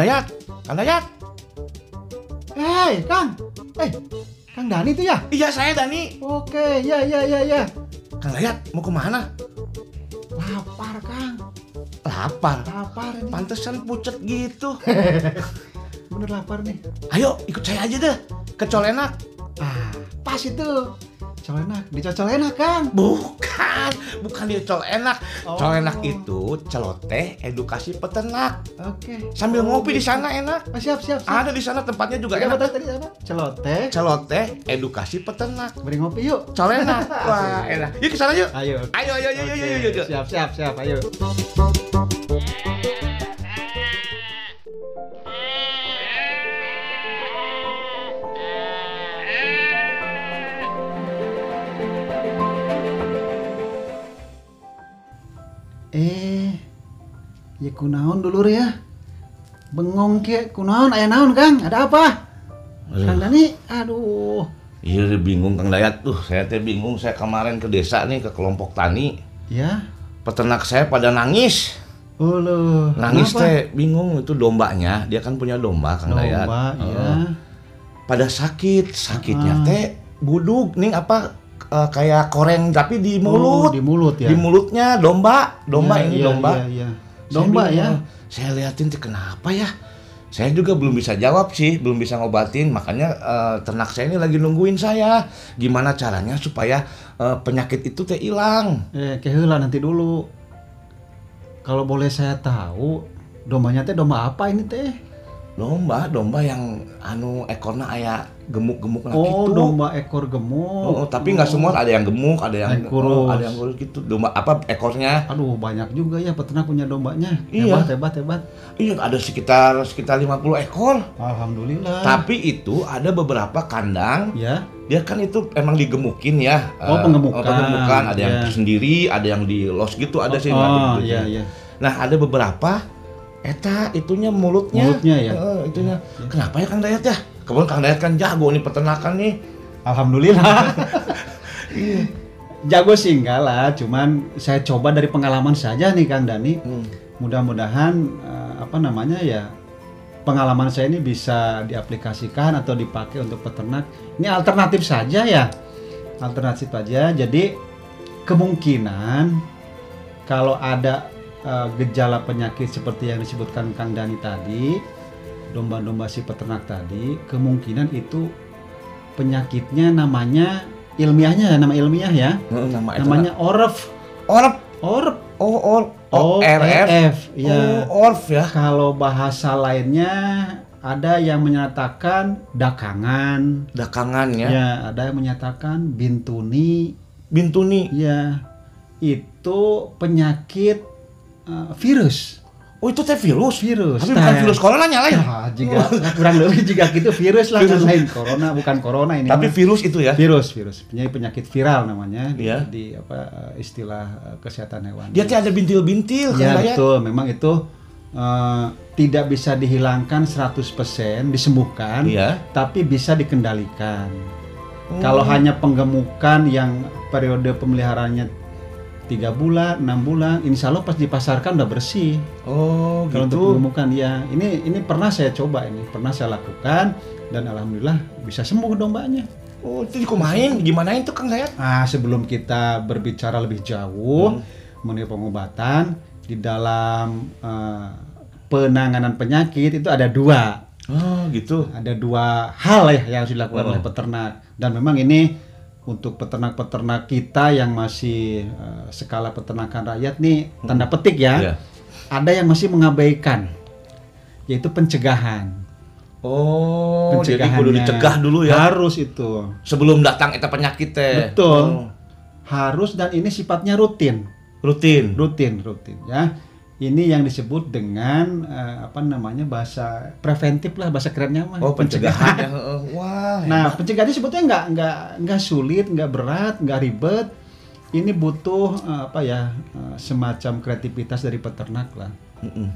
Kang Dayat, Kang Dayat. Hei, Kang. Eh, Kang Dani tuh ya? Iya saya Dani. Oke, ya ya ya ya. Kang Dayat mau ke mana? Lapar, Kang. Lapar. Lapar ini. Pantesan pucet gitu. Bener lapar nih. Ayo ikut saya aja deh ke Colenak. Ah, pas itu. Colenak, di Colenak, Kang. Bukan, bukan di Colenak. Oh. Colenak itu celoteh edukasi peternak. Oke. Sambil Oh, ngopi di gitu. sana enak. Ah, siap, siap, siap. Ada di sana tempatnya juga apa enak. tadi apa? Celoteh. Celoteh edukasi peternak. Beri ngopi yuk. Colenak. Wah, enak. Yuk ke sana yuk. Ayo. Ayo, ayo, ayo, ayo, Oke, ayo, ayo. Siap, siap, siap. Ayo. Eh, ya kunaon dulu ya. Bengong ke kunaon aya naon Kang? Ada apa? Kang Dani, aduh. Iya bingung Kang Dayat tuh, saya teh bingung. Saya kemarin ke desa nih ke kelompok tani. Ya. Peternak saya pada nangis. Oh loh. Nangis Kenapa? teh bingung itu dombanya. Dia kan punya domba Kang Dayat. Domba, Heeh. ya. Pada sakit, sakitnya Ah. teh buduk nih apa eh, kayak koreng tapi di Oh, mulut. di mulut ya. Di mulutnya domba, domba Iya, ini iya, domba. Iya, iya. Saya Domba bingung, ya. Saya liatin tuh kenapa ya? Saya juga belum bisa jawab sih, belum bisa ngobatin. Makanya eh, ternak saya ini lagi nungguin saya. Gimana caranya supaya eh, penyakit itu teh hilang? Eh, keheula nanti dulu. Kalau boleh saya tahu, dombanya teh domba apa ini teh? Domba, domba yang anu ekornya aya gemuk-gemuk nah Oh, gitu. domba ekor gemuk. Oh, tapi nggak semua ada yang gemuk, ada yang Yang kurus. oh, ada yang kurus gitu. Domba apa ekornya? Aduh, banyak juga ya peternak punya dombanya. Iya. Hebat, hebat, hebat. Iya, ada sekitar sekitar 50 ekor. Alhamdulillah. Tapi itu ada beberapa kandang ya, dia kan itu emang digemukin ya Oh, Eh, penggemukan. penggemukan. ada yang Ya. sendiri ada yang di los gitu ada sih oh, nggak oh, gitu. iya, iya. nah ada beberapa eta itunya mulutnya Mulutnya ya? Eh, itunya kenapa ya kang Dayat ya kemudian kang Dayat kan jago nih peternakan nih Alhamdulillah. Jago sih enggak lah, cuman saya coba dari pengalaman saja nih Kang Dani. Hmm. Mudah-mudahan eh, apa namanya ya pengalaman saya ini bisa diaplikasikan atau dipakai untuk peternak. Ini alternatif saja ya, alternatif saja. Jadi kemungkinan kalau ada eh, gejala penyakit seperti yang disebutkan Kang Dani tadi, domba-domba si peternak tadi, kemungkinan itu penyakitnya namanya ilmiahnya nama ilmiah ya, Eh, nama namanya orf. orf? Orf. oh or oh ORF, RF ya. oh orf ya. Kalau bahasa lainnya ada yang menyatakan dakangan, dakangannya ya? Ada yang menyatakan bintuni, bintuni. Ya itu penyakit uh, virus, oh itu teh virus virus. tapi bukan virus corona lain Ya, jika kurang lebih jika gitu virus lah kan lain corona bukan corona ini. tapi mah. virus itu ya virus, virus, penyakit penyakit viral namanya di, Iya. di apa uh, istilah uh, kesehatan hewan. dia ada bintil-bintil Ya Kang Dayat. betul, memang itu eh, tidak bisa dihilangkan 100% disembuhkan, iya tapi bisa dikendalikan. Hmm. Kalau hanya penggemukan yang periode pemeliharaannya tiga bulan, enam bulan, insya Allah pas dipasarkan udah bersih. Oh Kalau untuk gitu. penggemukan ya, ini ini pernah saya coba ini, pernah saya lakukan dan alhamdulillah bisa sembuh dombanya. Oh itu dikumain, gimana itu Kang Dayat? Nah, sebelum kita berbicara lebih jauh Hmm. mengenai pengobatan di dalam eh, penanganan penyakit itu ada dua, Oh gitu. ada dua hal ya yang harus dilakukan Oh. oleh peternak dan memang ini untuk peternak-peternak kita yang masih eh, skala peternakan rakyat nih tanda petik ya, Iya. ada yang masih mengabaikan yaitu pencegahan. Oh, jadi kudu dicegah dulu ya. Harus itu. Sebelum datang eta penyakit teh. Betul. Oh, Harus dan ini sifatnya rutin. rutin. rutin rutin ya ini yang disebut dengan eh, apa namanya bahasa preventif lah bahasa kerennya mah Oh, pencegahan. ya. Heeh. Wah. nah pencegahan ini sebetulnya nggak nggak nggak sulit nggak berat nggak ribet ini butuh eh, apa ya eh, semacam kreativitas dari peternak lah Mm-mm.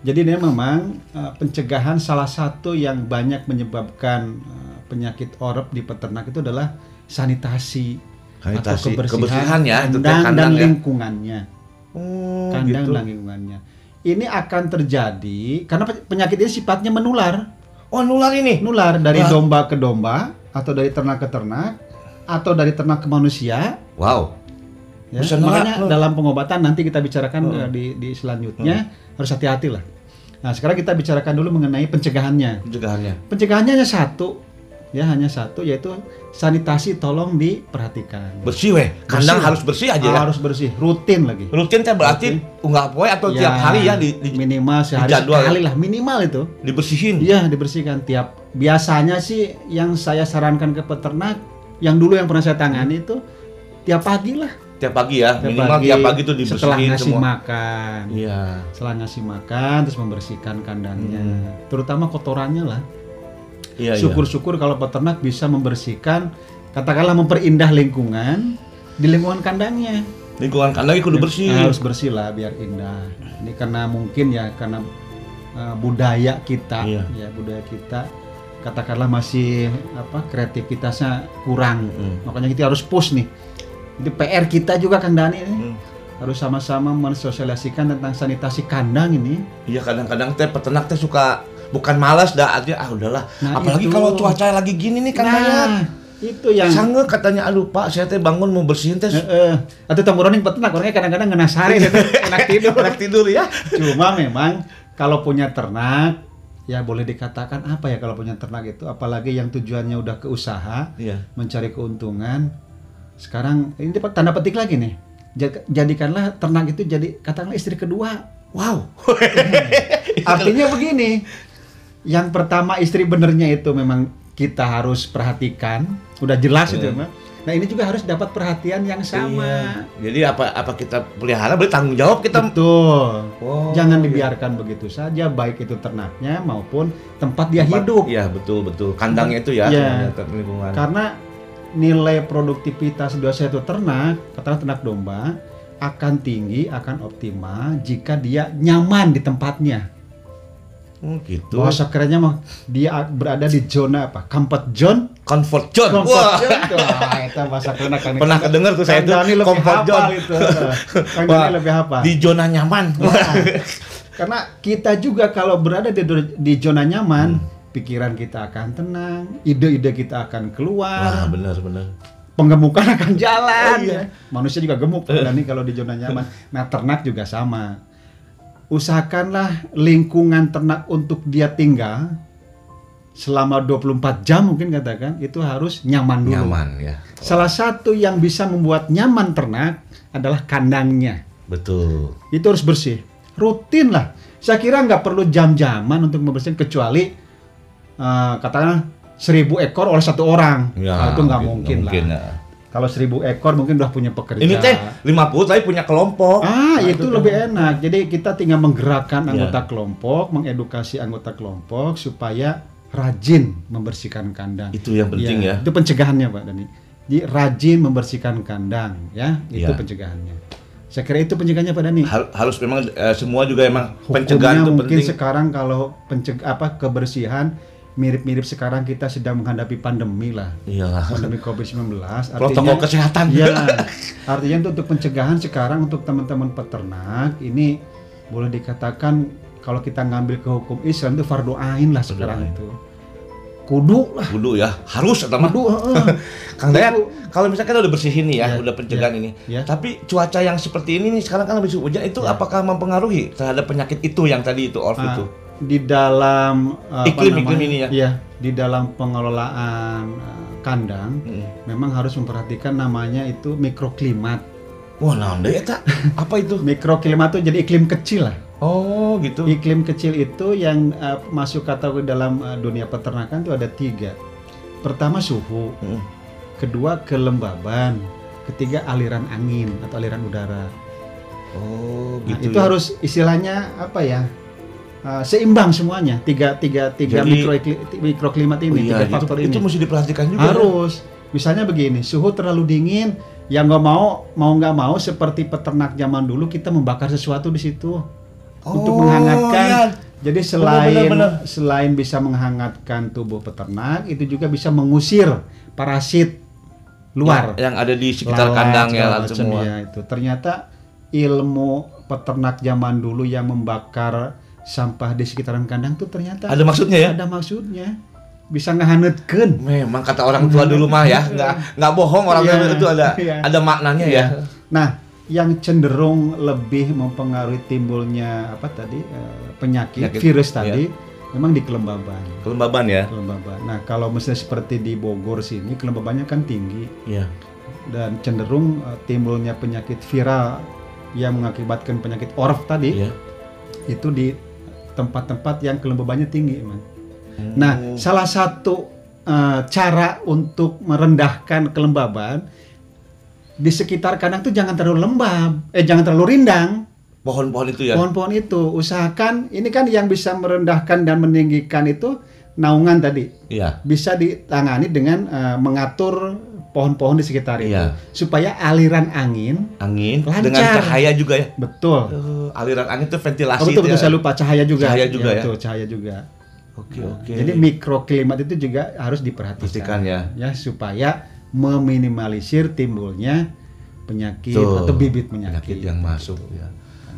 jadi dia memang eh, pencegahan salah satu yang banyak menyebabkan eh, penyakit orep di peternak itu adalah sanitasi, Sanitasi, atau kebersihan, kebersihan ya, kandang, kandang dan ya. lingkungannya Oh, kandang gitu. dan lingkungannya. ini akan terjadi karena pe- penyakit ini sifatnya menular. Oh, nular ini. Nular dari Wah. domba ke domba atau dari ternak ke ternak atau dari ternak ke manusia. Wow. Ya. Bisa Makanya nular. dalam pengobatan nanti kita bicarakan Hmm. eh, di, di selanjutnya harus hati-hati lah. Nah sekarang kita bicarakan dulu mengenai pencegahannya. Pencegahannya. Pencegahannya hanya satu, ya hanya satu yaitu sanitasi tolong diperhatikan. Bersih weh. Kandang Bersih. harus bersih aja ya. Harus bersih, rutin lagi. Rutin teh berarti unggah poe atau tiap hari ya di, di- minimal sehari ya? sekali lah minimal itu. dibersihin. Iya dibersihkan tiap. Biasanya sih yang saya sarankan ke peternak, yang dulu yang pernah saya tangani itu tiap pagi lah. Tiap pagi ya. Tiap Minimal tiap pagi tuh setelah dibersihin ngasih semua. makan. Iya. Setelah ngasih makan terus membersihkan kandangnya, Hmm. terutama kotorannya lah. Iya, iya. Syukur-syukur kalau peternak bisa membersihkan, katakanlah memperindah lingkungan di lingkungan kandangnya. Lingkungan kandang kudu bersih. Harus bersih lah biar indah. Ini karena mungkin ya karena uh, budaya kita, Iya. ya budaya kita katakanlah masih apa kreativitasnya kurang. Mm. Makanya kita harus push nih. Itu PR kita juga Kang Dani ini. Hmm. Harus sama-sama mensosialisasikan tentang sanitasi kandang ini. Iya kadang-kadang teh peternak teh suka bukan malas dah aja ah udahlah. Nah, Apalagi itu. kalau cuaca lagi gini nih banyak. Nah, itu yang Sange katanya aduh Pak saya teh bangun mau bersihin teh Heeh. Atau tamburoning peternak orangnya kadang-kadang ngenasari enak tidur. enak tidur ya. Cuma memang kalau punya ternak ya boleh dikatakan apa ya kalau punya ternak itu apalagi yang tujuannya udah ke usaha Iya. mencari keuntungan sekarang ini tanda petik lagi nih Ja- jadikanlah ternak itu jadi katakanlah istri kedua Wow. artinya begini yang pertama istri benernya itu memang kita harus perhatikan udah jelas itu Hmm. mah nah ini juga harus dapat perhatian yang sama Iya. Jadi apa apa kita pelihara berarti tanggung jawab kita. betul Oh, Jangan iya. dibiarkan begitu saja, baik itu ternaknya maupun tempat dia Tempat- hidup. Iya betul betul. Kandangnya itu ya. Iya. lingkungan. Karena nilai produktivitas dua satu ternak, katakanlah ternak domba, akan tinggi, akan optimal jika dia nyaman di tempatnya. Hmm, gitu. Bahasa kerennya mah dia berada di zona apa? Comfort zone. Comfort zone. Comfort Wah. zone. Wah, itu bahasa keren Kang Dani. Pernah kedengar tuh saya itu comfort zone. itu. Kang Wah, lebih hafal. Di zona nyaman. Nah, karena kita juga kalau berada di, di zona nyaman, pikiran kita akan tenang, ide-ide kita akan Wah keluar, benar benar. penggemukan akan jalan. Oh, iya. ya. Manusia juga gemuk dan ini kalau di zona nyaman. Nah, ternak juga sama. Usahakanlah lingkungan ternak untuk dia tinggal selama 24 jam mungkin katakan itu harus nyaman dulu. Nyaman ya. Salah satu yang bisa membuat nyaman ternak adalah kandangnya. Betul. itu harus bersih rutin lah saya kira nggak perlu jam-jaman untuk membersihkan kecuali eh, katakanlah seribu ekor oleh satu orang Nah, itu nggak mungkin, lah ya. Kalau seribu ekor mungkin udah punya pekerja Ini teh 50 tapi punya kelompok. ah Nah, itu, kan. lebih enak jadi kita tinggal menggerakkan Ya. anggota kelompok mengedukasi anggota kelompok supaya rajin membersihkan kandang Itu yang penting ya. itu pencegahannya pak Dani jadi rajin membersihkan kandang ya itu Ya. pencegahannya saya kira itu pencegahannya pak Dani Hal- harus memang eh, semua juga emang Hukumnya pencegahan itu mungkin penting. sekarang kalau penceg apa kebersihan mirip-mirip sekarang kita sedang menghadapi pandemi lah Iyalah. pandemi COVID-19 Protokol kesehatan. ya artinya itu untuk pencegahan sekarang untuk teman-teman peternak ini boleh dikatakan kalau kita ngambil ke hukum Islam itu fardu ain lah sekarang itu kudu lah Kudu ya, harus atau kudu. Kang Dayan, Kudu. kalau misalkan udah bersihin nih ya, Ya, udah pencegahan ini. ya. Tapi cuaca yang seperti ini nih sekarang kan habis hujan itu Ya. apakah mempengaruhi terhadap penyakit itu yang tadi itu orf Ah, itu? Di dalam apa Iklim- iklim namanya, ini ya? Iya, di dalam pengelolaan eh, kandang Mm. memang harus memperhatikan namanya itu mikroklimat. Wah, naon deui eta? Apa itu? Mikroklimat itu jadi iklim kecil lah. Oh, gitu. Iklim kecil itu yang eh, masuk kategori dalam eh, dunia peternakan itu ada tiga. Pertama suhu, Mm. kedua kelembaban, ketiga aliran angin atau aliran udara. Oh, Nah, gitu. itu ya. harus istilahnya apa ya? Eh, seimbang semuanya tiga tiga tiga Jadi- mikro mikroklimat Oh, ini iya, tiga faktor ini Itu mesti diperhatikan juga. ya? harus misalnya begini suhu terlalu dingin yang nggak mau mau nggak mau seperti peternak zaman dulu kita membakar sesuatu di situ untuk Oh, menghangatkan iya. jadi selain benar, benar. selain bisa menghangatkan tubuh peternak itu juga bisa mengusir parasit luar Yang, yang ada di sekitar lalat, kandang ya semua. ya, itu ternyata ilmu peternak zaman dulu yang membakar sampah di sekitaran kandang tuh ternyata Ada maksudnya ya? ada maksudnya bisa ngehanetkeun. Memang kata orang tua dulu mah ya, nggak nggak bohong orang Iya, tua itu ada iya. ada maknanya ya. Nah, yang cenderung lebih mempengaruhi timbulnya apa tadi eh, penyakit, Penyakit, virus iya. tadi memang di kelembaban. Kelembaban ya. Kelembaban. Nah, kalau misalnya seperti di Bogor sini kelembabannya kan tinggi Iya. dan cenderung eh, timbulnya penyakit viral yang mengakibatkan penyakit orf tadi Iya. itu di tempat-tempat yang kelembabannya tinggi, Mas. Hmm. Nah, salah satu eh, cara untuk merendahkan kelembaban di sekitar kandang tuh jangan terlalu lembab, eh jangan terlalu rindang. pohon-pohon itu ya. Pohon-pohon itu usahakan ini kan yang bisa merendahkan dan meninggikan itu naungan tadi. Iya. Bisa ditangani dengan eh, mengatur pohon-pohon di sekitar itu Iya. supaya aliran angin Angin Lancar. dengan cahaya juga ya. betul. Eh, aliran angin itu Oh, ventilasi. betul betul itu ya. saya lupa cahaya juga. Cahaya juga ya. Betul, cahaya juga. Oke oke. Jadi mikroklimat itu juga harus diperhatikan. Pastikan ya. ya supaya meminimalisir timbulnya penyakit Tuh, atau bibit penyakit penyakit. yang masuk ya.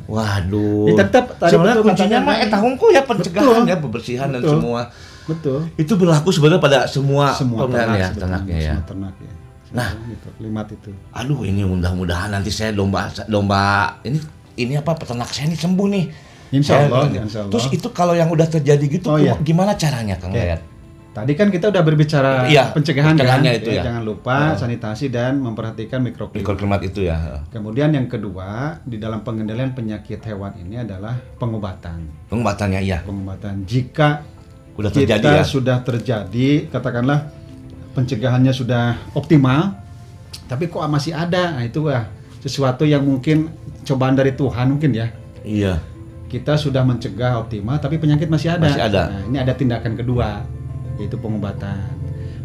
Waduh. Ya, tetap orang kuncinya mah tadi. eta hungkul ya pencegahan Betul. ya pembersihan dan Betul. semua. Betul. Itu berlaku sebenarnya pada semua, Semua ternak ya, ternaknya ya. Semua ternak ya. Nah. gitu, limat itu. Aduh ini mudah-mudahan nanti saya domba domba ini ini apa peternak saya ini sembuh nih. Insya Saya- Allah, insya Allah. Terus itu kalau yang udah terjadi gitu Oh, iya. gimana caranya Kang? Tadi kan kita udah berbicara Iya, pencegahan kan. itu ya. Jangan lupa Oh. sanitasi dan memperhatikan mikroklimat. Mikroklimat itu ya. Kemudian yang kedua di dalam pengendalian penyakit hewan ini adalah pengobatan. Pengobatannya ya. Pengobatan jika Udah terjadi kita ya. sudah terjadi katakanlah pencegahannya sudah optimal tapi kok masih ada? Nah itu ya sesuatu yang mungkin cobaan dari Tuhan mungkin ya. Iya. kita sudah mencegah optimal tapi penyakit masih ada. Masih ada. nah ini ada tindakan kedua yaitu pengobatan.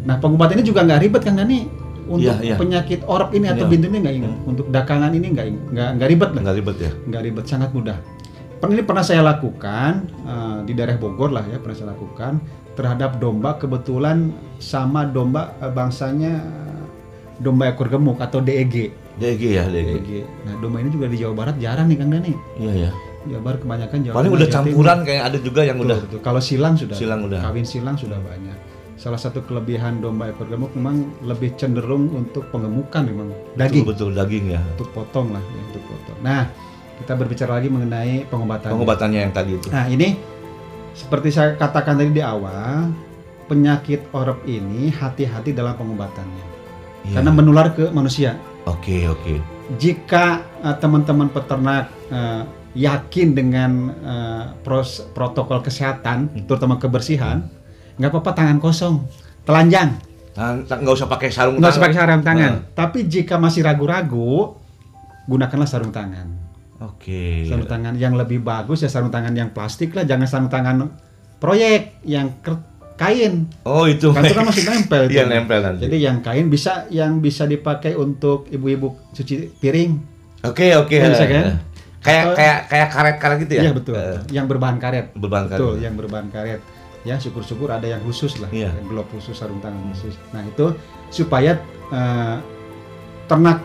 Nah pengobatan ini juga nggak ribet Kang Dani untuk Iya, iya. penyakit orp ini atau Iya. bintu ini nggak ingat untuk dakangan ini nggak nggak nggak ribet lah. Enggak ribet ya. nggak ribet sangat mudah. Pernah ini pernah saya lakukan eh, di daerah Bogor lah ya pernah saya lakukan terhadap domba kebetulan sama domba eh, bangsanya eh, domba ekor gemuk atau DEG DG ya, DG. DEG nah domba ini juga di Jawa Barat jarang nih Kang Dani Iya ya. Jawa Barat kebanyakan Jawa Paling udah campuran kayak ada juga yang Betul, udah betul. kalau silang sudah Silang udah. kawin silang sudah banyak salah satu kelebihan domba ekor gemuk memang lebih cenderung untuk pengemukan memang daging betul, betul daging ya. untuk potong lah ya untuk potong nah kita berbicara lagi mengenai pengobatan Pengobatannya yang tadi itu. Nah ini seperti saya katakan tadi di awal penyakit orep ini hati-hati dalam pengobatannya Iya. karena menular ke manusia. Oke, oke. Jika eh, teman-teman peternak eh, yakin dengan eh, pros- protokol kesehatan, terutama kebersihan, nggak apa-apa tangan kosong, telanjang, Nah, nggak usah pakai sarung nggak usah pakai sarung tangan. Nah. Tapi jika masih ragu-ragu, gunakanlah sarung tangan. Oke. sarung tangan yang lebih bagus ya sarung tangan yang plastik lah jangan sarung tangan proyek yang kain Oh, itu. kan itu kan masih nempel. Iya, nempel nanti. jadi yang kain bisa yang bisa dipakai untuk ibu-ibu cuci piring Oke, oke. Ya, bisa kan? Kayak Atau- kayak kayak karet-karet gitu ya? iya betul Eh, yang berbahan karet berbahan karet. betul yang berbahan karet ya syukur-syukur ada yang khusus lah Iya. yang glove khusus sarung tangan khusus nah itu supaya eh, ternak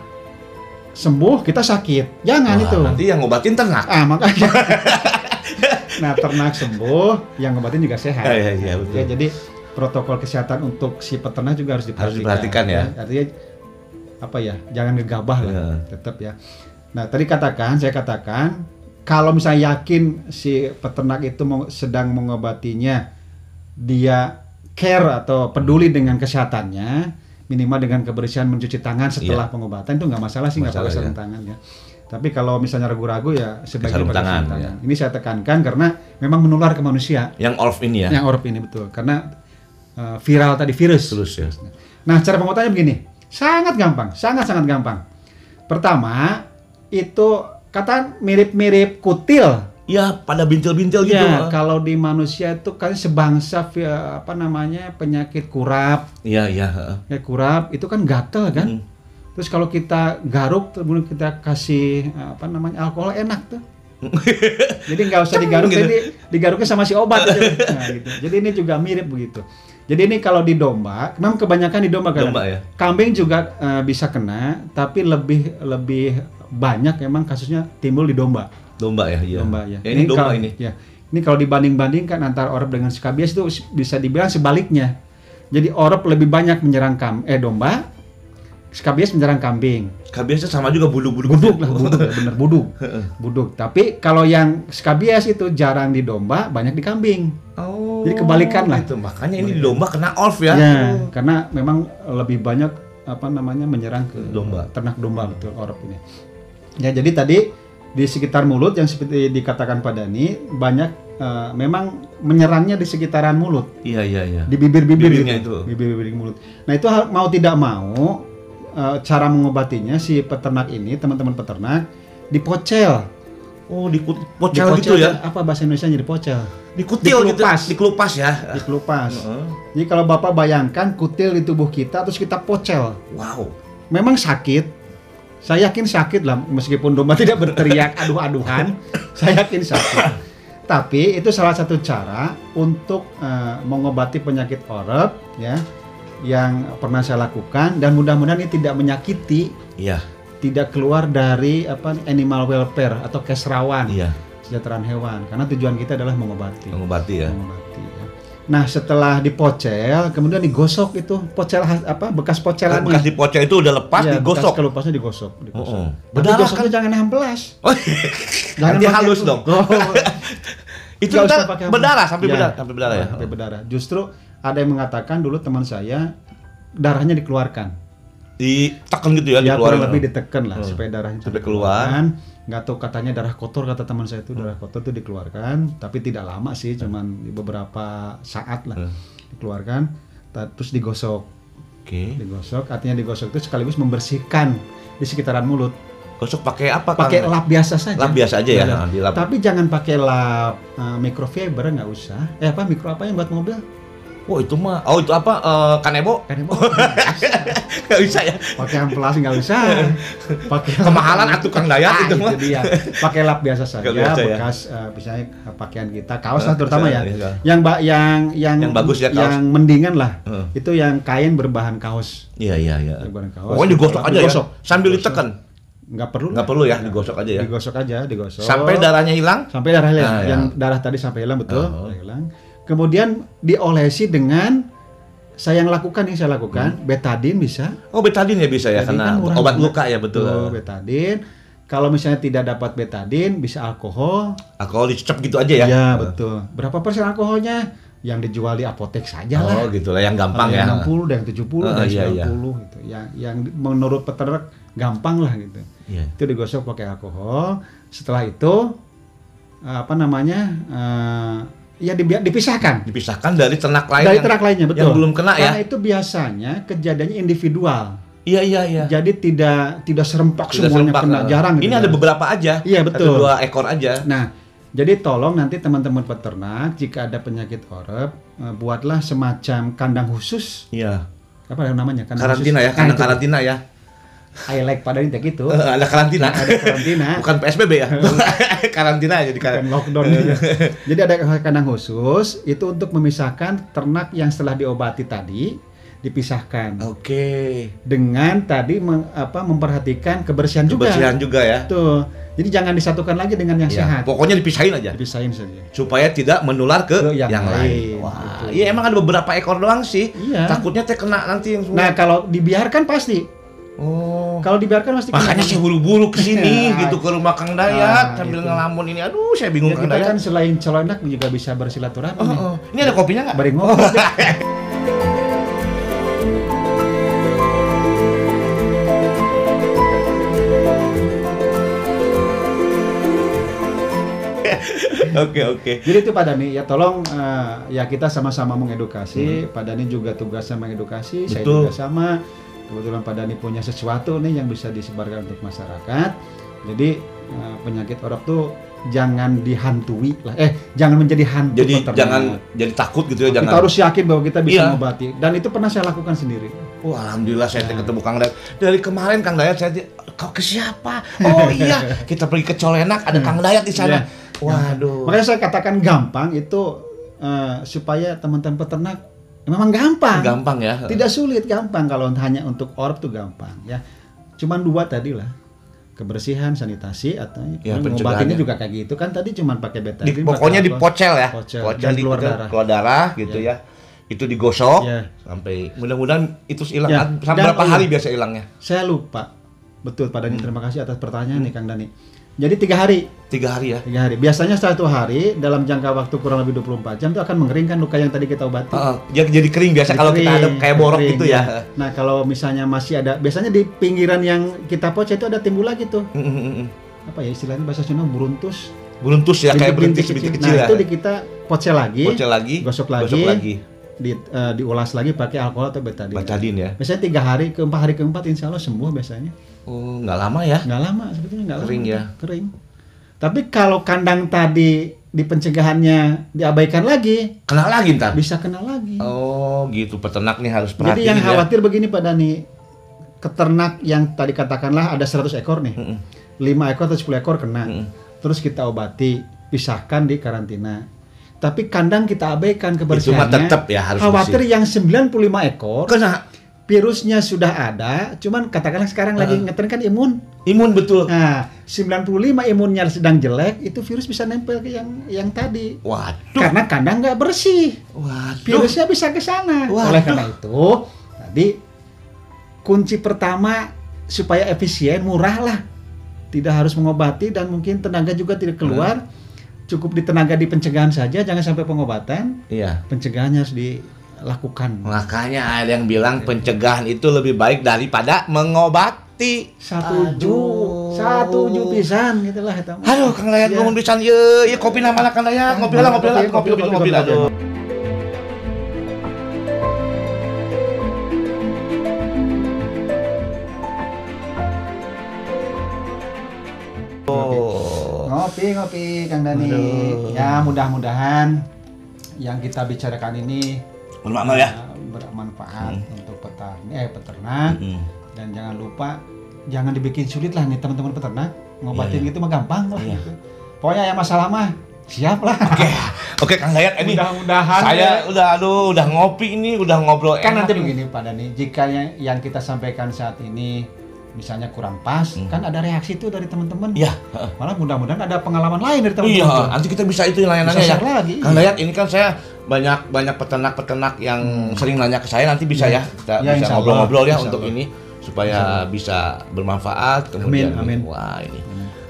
sembuh kita sakit jangan Wah, itu Nanti yang ngobatin ternak. Ah makanya. nah ternak sembuh, yang ngobatin juga sehat. Iya, iya, betul. Ya, jadi protokol kesehatan untuk si peternak juga harus diperhatikan. Harus diperhatikan ya. Artinya apa ya? Jangan gegabah lah, Iya. tetap ya. Nah tadi katakan, saya katakan kalau misalnya yakin si peternak itu sedang mengobatinya, dia care atau peduli dengan kesehatannya, minimal dengan kebersihan mencuci tangan setelah pengobatan itu nggak masalah sih nggak pakai sarung ya. tangan ya. Tapi kalau misalnya ragu-ragu ya sebaiknya pakai tangan, tangan. Ini saya tekankan karena memang menular ke manusia Yang orf ini ya. yang orp ini betul karena uh, viral tadi virus. Terus ya. Nah cara pengobatannya begini, sangat gampang, sangat sangat gampang. Pertama itu kata mirip-mirip kutil. Ya, pada bintil-bintil gitu. Ya, kalau di manusia itu kan sebangsa vi- apa namanya penyakit kurap. Iya, iya. Ya kurap itu kan gatel kan. Hmm. Terus kalau kita garuk, kemudian kita kasih apa namanya alkohol enak tuh. Jadi nggak usah digaruk, Gitu. jadi digaruknya sama si obat aja. Nah, gitu. Jadi ini juga mirip begitu. Jadi ini kalau di domba, memang kebanyakan di domba kan. Domba ya. Kambing juga eh, bisa kena, tapi lebih lebih banyak memang kasusnya timbul di domba. Domba ya, iya. domba ya. Ya, ini, domba kalau, ini. Ya. Ini kalau dibanding-bandingkan antara orb dengan skabies itu bisa dibilang sebaliknya. Jadi orb lebih banyak menyerang kam eh domba, skabies menyerang kambing. Skabiesnya sama juga bulu-bulu. Buduk lah, buduk ya, bener buduk. buduk. Tapi kalau yang skabies itu jarang di domba, banyak di kambing. Oh. Jadi kebalikan lah. Itu makanya ini di domba kena off ya. Ya, karena memang lebih banyak apa namanya menyerang ke Domba. ternak domba betul orb ini. Ya, jadi tadi di sekitar mulut yang seperti dikatakan Pak Dani banyak eh, memang menyerangnya di sekitaran mulut, Iya, iya, iya. di bibir-bibir Bibirnya gitu. itu. Bibir-bibir mulut. Nah, itu mau tidak mau eh, cara mengobatinya si peternak ini, teman-teman peternak dipocel. Oh, dipocel gitu ya. Apa bahasa Indonesia dipocel? Dikutil gitu. Dikelupas. Dikelupas ya. Dikelupas. Heeh. Jadi kalau Bapak bayangkan kutil di tubuh kita terus kita pocel. Wow. Memang sakit. Saya yakin sakit lah meskipun domba tidak berteriak aduh-aduhan. saya yakin sakit. Tapi itu salah satu cara untuk eh, mengobati penyakit orep ya yang pernah saya lakukan dan mudah-mudahan ini tidak menyakiti, Iya, tidak keluar dari apa animal welfare atau keserawan iya. kesejahteraan hewan karena tujuan kita adalah mengobati. Mengobati ya. Mengobati. Nah setelah dipocel, kemudian digosok itu pocel apa bekas pocelannya. Bekas dipocel itu udah lepas Iya, digosok. Bekas kelupasnya digosok. digosok. Oh, oh. Berdarah gosoknya jangan amplas. Oh, nanti pakai- halus dong. Oh, itu nggak ntar berdarah sampai Ya, berdarah, sampai berdarah ya. Sampai berdarah. Justru ada yang mengatakan dulu teman saya darahnya dikeluarkan. Ditekan gitu ya, Ya kurang lebih ditekan lah Hmm. supaya darahnya Sampai dikeluarkan. Nggak tahu katanya darah kotor kata teman saya itu darah kotor itu dikeluarkan, tapi tidak lama sih, cuman di beberapa saat lah Hmm. dikeluarkan. Terus digosok, Oke. digosok. Artinya digosok itu sekaligus membersihkan di sekitaran mulut. Gosok pakai apa? Pakai lap biasa saja. Lap biasa aja ya, Lap. nah, dilap. Tapi jangan pakai lap uh, microfiber nggak usah. Eh apa mikro apa yang buat mobil? Oh, itu mah. Oh, itu apa? Eh, kanebo? Kan ibu Gak bisa ya. pakai amplas nggak usah. Pakai Kemahalan atuh Kang Dayat Ah, itu mah. dia. Pakai lap biasa saja, biasa ya. bekas uh, misalnya uh, pakaian kita, kaos Eh, lah terutama ya. Yang ba yang yang Yang bagus ya, kaos. Yang mendingan lah. Heeh. Itu yang kain berbahan kaos. Iya, iya, iya. Berbahan kaos. Pokoknya digosok aja Digosok. ya. Sambil Digosok. ditekan. Nggak perlu. Nggak perlu ya, digosok aja ya. Digosok aja, digosok. Sampai darahnya hilang. sampai darah hilang. Ah, ya. yang darah tadi sampai hilang betul darah hilang kemudian diolesi dengan saya yang lakukan yang saya lakukan. Betadin bisa. Oh, betadin ya bisa ya Betadin karena kan obat luka ya betul. betadin kalau misalnya tidak dapat betadin bisa alkohol. Alkohol dicecep gitu aja ya. ya betul. Berapa persen alkoholnya? Yang dijual di apotek saja lah. Oh, gitu lah yang gampang ya. yang 60 ada yang 70 ada Ah, yang iya, iya. 90 gitu. Yang yang menurut peternak gampang lah gitu. Iya. itu digosok pakai alkohol. Setelah itu apa namanya eh, ya dipisahkan Dipisahkan dari ternak lain dari yang- ternak lainnya betul yang belum kena ya. karena itu biasanya kejadiannya individual Iya, iya, iya. jadi tidak tidak serempak Tidak semuanya serempak, kena eh. jarang gitu Ini ya. ada beberapa aja. Iya, Satu, betul. dua ekor aja. nah jadi tolong nanti teman-teman peternak jika ada penyakit orep eh, buatlah semacam kandang khusus Iya. apa namanya kandang Karantina khusus. ya, kandang Nah, karantina ya. I like pada ini gitu Eh, ada karantina. ada karantina Bukan PSBB ya. karantina aja di karantina. lockdown juga. Jadi ada kandang khusus itu untuk memisahkan ternak yang setelah diobati tadi dipisahkan Oke. dengan tadi meng- apa memperhatikan kebersihan juga. Kebersihan juga ya. Tuh. Jadi jangan disatukan lagi dengan yang Iya, sehat. Pokoknya dipisahin aja Dipisahin saja. supaya tidak menular ke, Ke yang yang, lain. lain, Wah, iya emang ada beberapa ekor doang sih. Iya. Takutnya teh kena nanti yang semua. Nah, kalau dibiarkan pasti. Oh. Kalau dibiarkan pasti. Makanya saya buru-buru ke sini Nah, gitu ke rumah Kang Dayat nah, sambil itu. ngelamun ini. Aduh, saya bingung Ya, Kang kita Dayat. kan selain celonak juga bisa bersilaturahmi. Oh, nih. oh. Ini ada kopinya nggak? Bari ngobrol. Oke, oke. Jadi itu Pak Dani ya tolong eh, ya kita sama-sama mengedukasi. Pak Dani juga tugasnya mengedukasi, saya Hmm. Betul. juga sama. Kebetulan Pak Dani punya sesuatu nih yang bisa disebarkan untuk masyarakat. Jadi eh, penyakit orok tuh jangan dihantui lah. Eh, jangan menjadi hantu Jadi jangan jadi takut gitu ya, kita jangan. harus yakin bahwa kita bisa Iya. mengobati dan itu pernah saya lakukan sendiri. Wah, alhamdulillah saya Nah. ketemu Kang Dayat. Dari kemarin Kang Dayat saya kau ke siapa? Oh iya, kita pergi ke Colenak ada Kang Dayat di sana. Iya. Waduh. Makanya saya katakan gampang itu eh, supaya teman-teman peternak memang gampang. Gampang ya. Tidak sulit, gampang kalau hanya untuk orb tuh gampang ya. Cuman dua tadi lah. kebersihan, sanitasi atau Ya, pencegahannya. juga kayak gitu kan tadi cuma pakai Di, betadine. pokoknya pakai di pocel ya. Pocel. Pocel Dan di keluar pocel, darah. keluar darah gitu ya. Itu digosok Ya. sampai mudah-mudahan itu hilang. Ya, Sampai berapa oh iya. hari biasa hilangnya? Saya lupa. Betul Pak Hmm. Terima kasih atas pertanyaan nih Kang Dani. Jadi tiga hari, Tiga hari ya. tiga hari. Biasanya satu hari dalam jangka waktu kurang lebih 24 jam itu akan mengeringkan luka yang tadi kita obati. Heeh, jadi, jadi kering biasa kalau kita ada Kering, kayak borok kering, gitu ya. Nah kalau misalnya masih ada, biasanya di pinggiran yang kita pocet itu ada timbul lagi tuh. Mm, mm, mm. Apa ya istilahnya bahasa Sunda buruntus. Beruntus ya kayak berintis bintik Nah kecil ya. itu di kita pocel lagi, Pocel lagi, gosok lagi, gosok lagi. Di, eh, diulas lagi pakai alkohol atau betadine. Betadine ya. Biasanya tiga hari, keempat hari keempat insya Allah sembuh biasanya. Oh, nggak lama ya. Nggak lama sebetulnya nggak Kering lama. ya. Kering. Tapi kalau kandang tadi di pencegahannya diabaikan lagi, Kena lagi ntar. bisa kena lagi. Oh, gitu peternak nih harus Jadi perhatiin yang ya. khawatir begini Pak Dani, keternak yang tadi katakanlah ada 100 ekor nih, Mm-mm. 5 ekor atau 10 ekor kena, Mm-mm. terus kita obati, pisahkan di karantina. Tapi kandang kita abaikan kebersihannya. tetap ya harus khawatir bersih. yang 95 ekor Kena virusnya sudah ada, cuman katakanlah sekarang lagi ngetren kan imun. imun betul. Nah, 95 imunnya sedang jelek, itu virus bisa nempel ke yang yang tadi. Waduh. Karena kandang nggak bersih, Waduh. virusnya bisa ke sana. Oleh karena itu, tadi kunci pertama supaya efisien, murah lah. Tidak harus mengobati dan mungkin tenaga juga tidak keluar. Cukup di tenaga di pencegahan saja, jangan sampai pengobatan. Iya. Pencegahannya harus dilakukan. Makanya ada yang bilang pencegahan itu lebih baik daripada mengobati. Satu ju, satu ju pisan gitulah. Aduh, Kang Ya. nuhun pisan ye, ye kopi nama Kang ngopi lah, ngopi lah, Kopi, ngopi, kopi, ngopi, kopi, ngopi, kopi. Aduh. Oh. Ngopi ngopi Kang Dani. Aduh. Ya mudah-mudahan yang kita bicarakan ini Bermakna ya. uh, bermanfaat untuk peternak eh peternak Mm. dan jangan lupa jangan dibikin sulit lah nih teman-teman peternak ngobatin iya. gitu mah gampang lah Iya. Pokoknya yang masalah mah siap lah. Oke, oke Kang Dayat ini Mudah-mudahan saya ya. udah aduh udah ngopi ini, udah ngobrol kan enak nanti ini. begini Pak Dani, jika yang, yang kita sampaikan saat ini misalnya kurang pas, Hmm. kan ada reaksi tuh dari teman-teman. Iya. Malah mudah-mudahan ada pengalaman lain dari Iya, teman-teman. nanti kita bisa itu layanannya Bisa ya. lagi. Kang Dayat, ini kan saya banyak banyak peternak-peternak yang sering nanya ke saya nanti bisa Ya. ya kita Ya, bisa ngobrol-ngobrol ya Insya untuk Allah. ini supaya bisa bermanfaat kemudian Amin, amin. wah ini.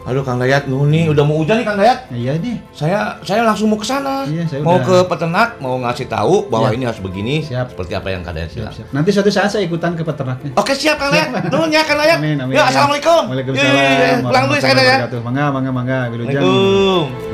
Aduh Kang Dayat, nuhun nih udah mau hujan nih Kang Dayat. Iya nih. Saya saya langsung mau ke sana. Iya, saya mau udah- ke peternak, mau ngasih tahu bahwa Ya. ini harus begini Siap. seperti apa yang Kang Dayat Siap, bilang. siap. Nanti suatu saat saya ikutan ke peternaknya. Oke siap Kang Dayat. Nuhun ya Kang Dayat. Amin, amin. Ya, assalamualaikum. Waalaikumsalam. Iya, iya, iya. Pulang dulu saya Dayat. wabarakatuh. Mangga, mangga, mangga. Wilujeng. Waalaikumsalam.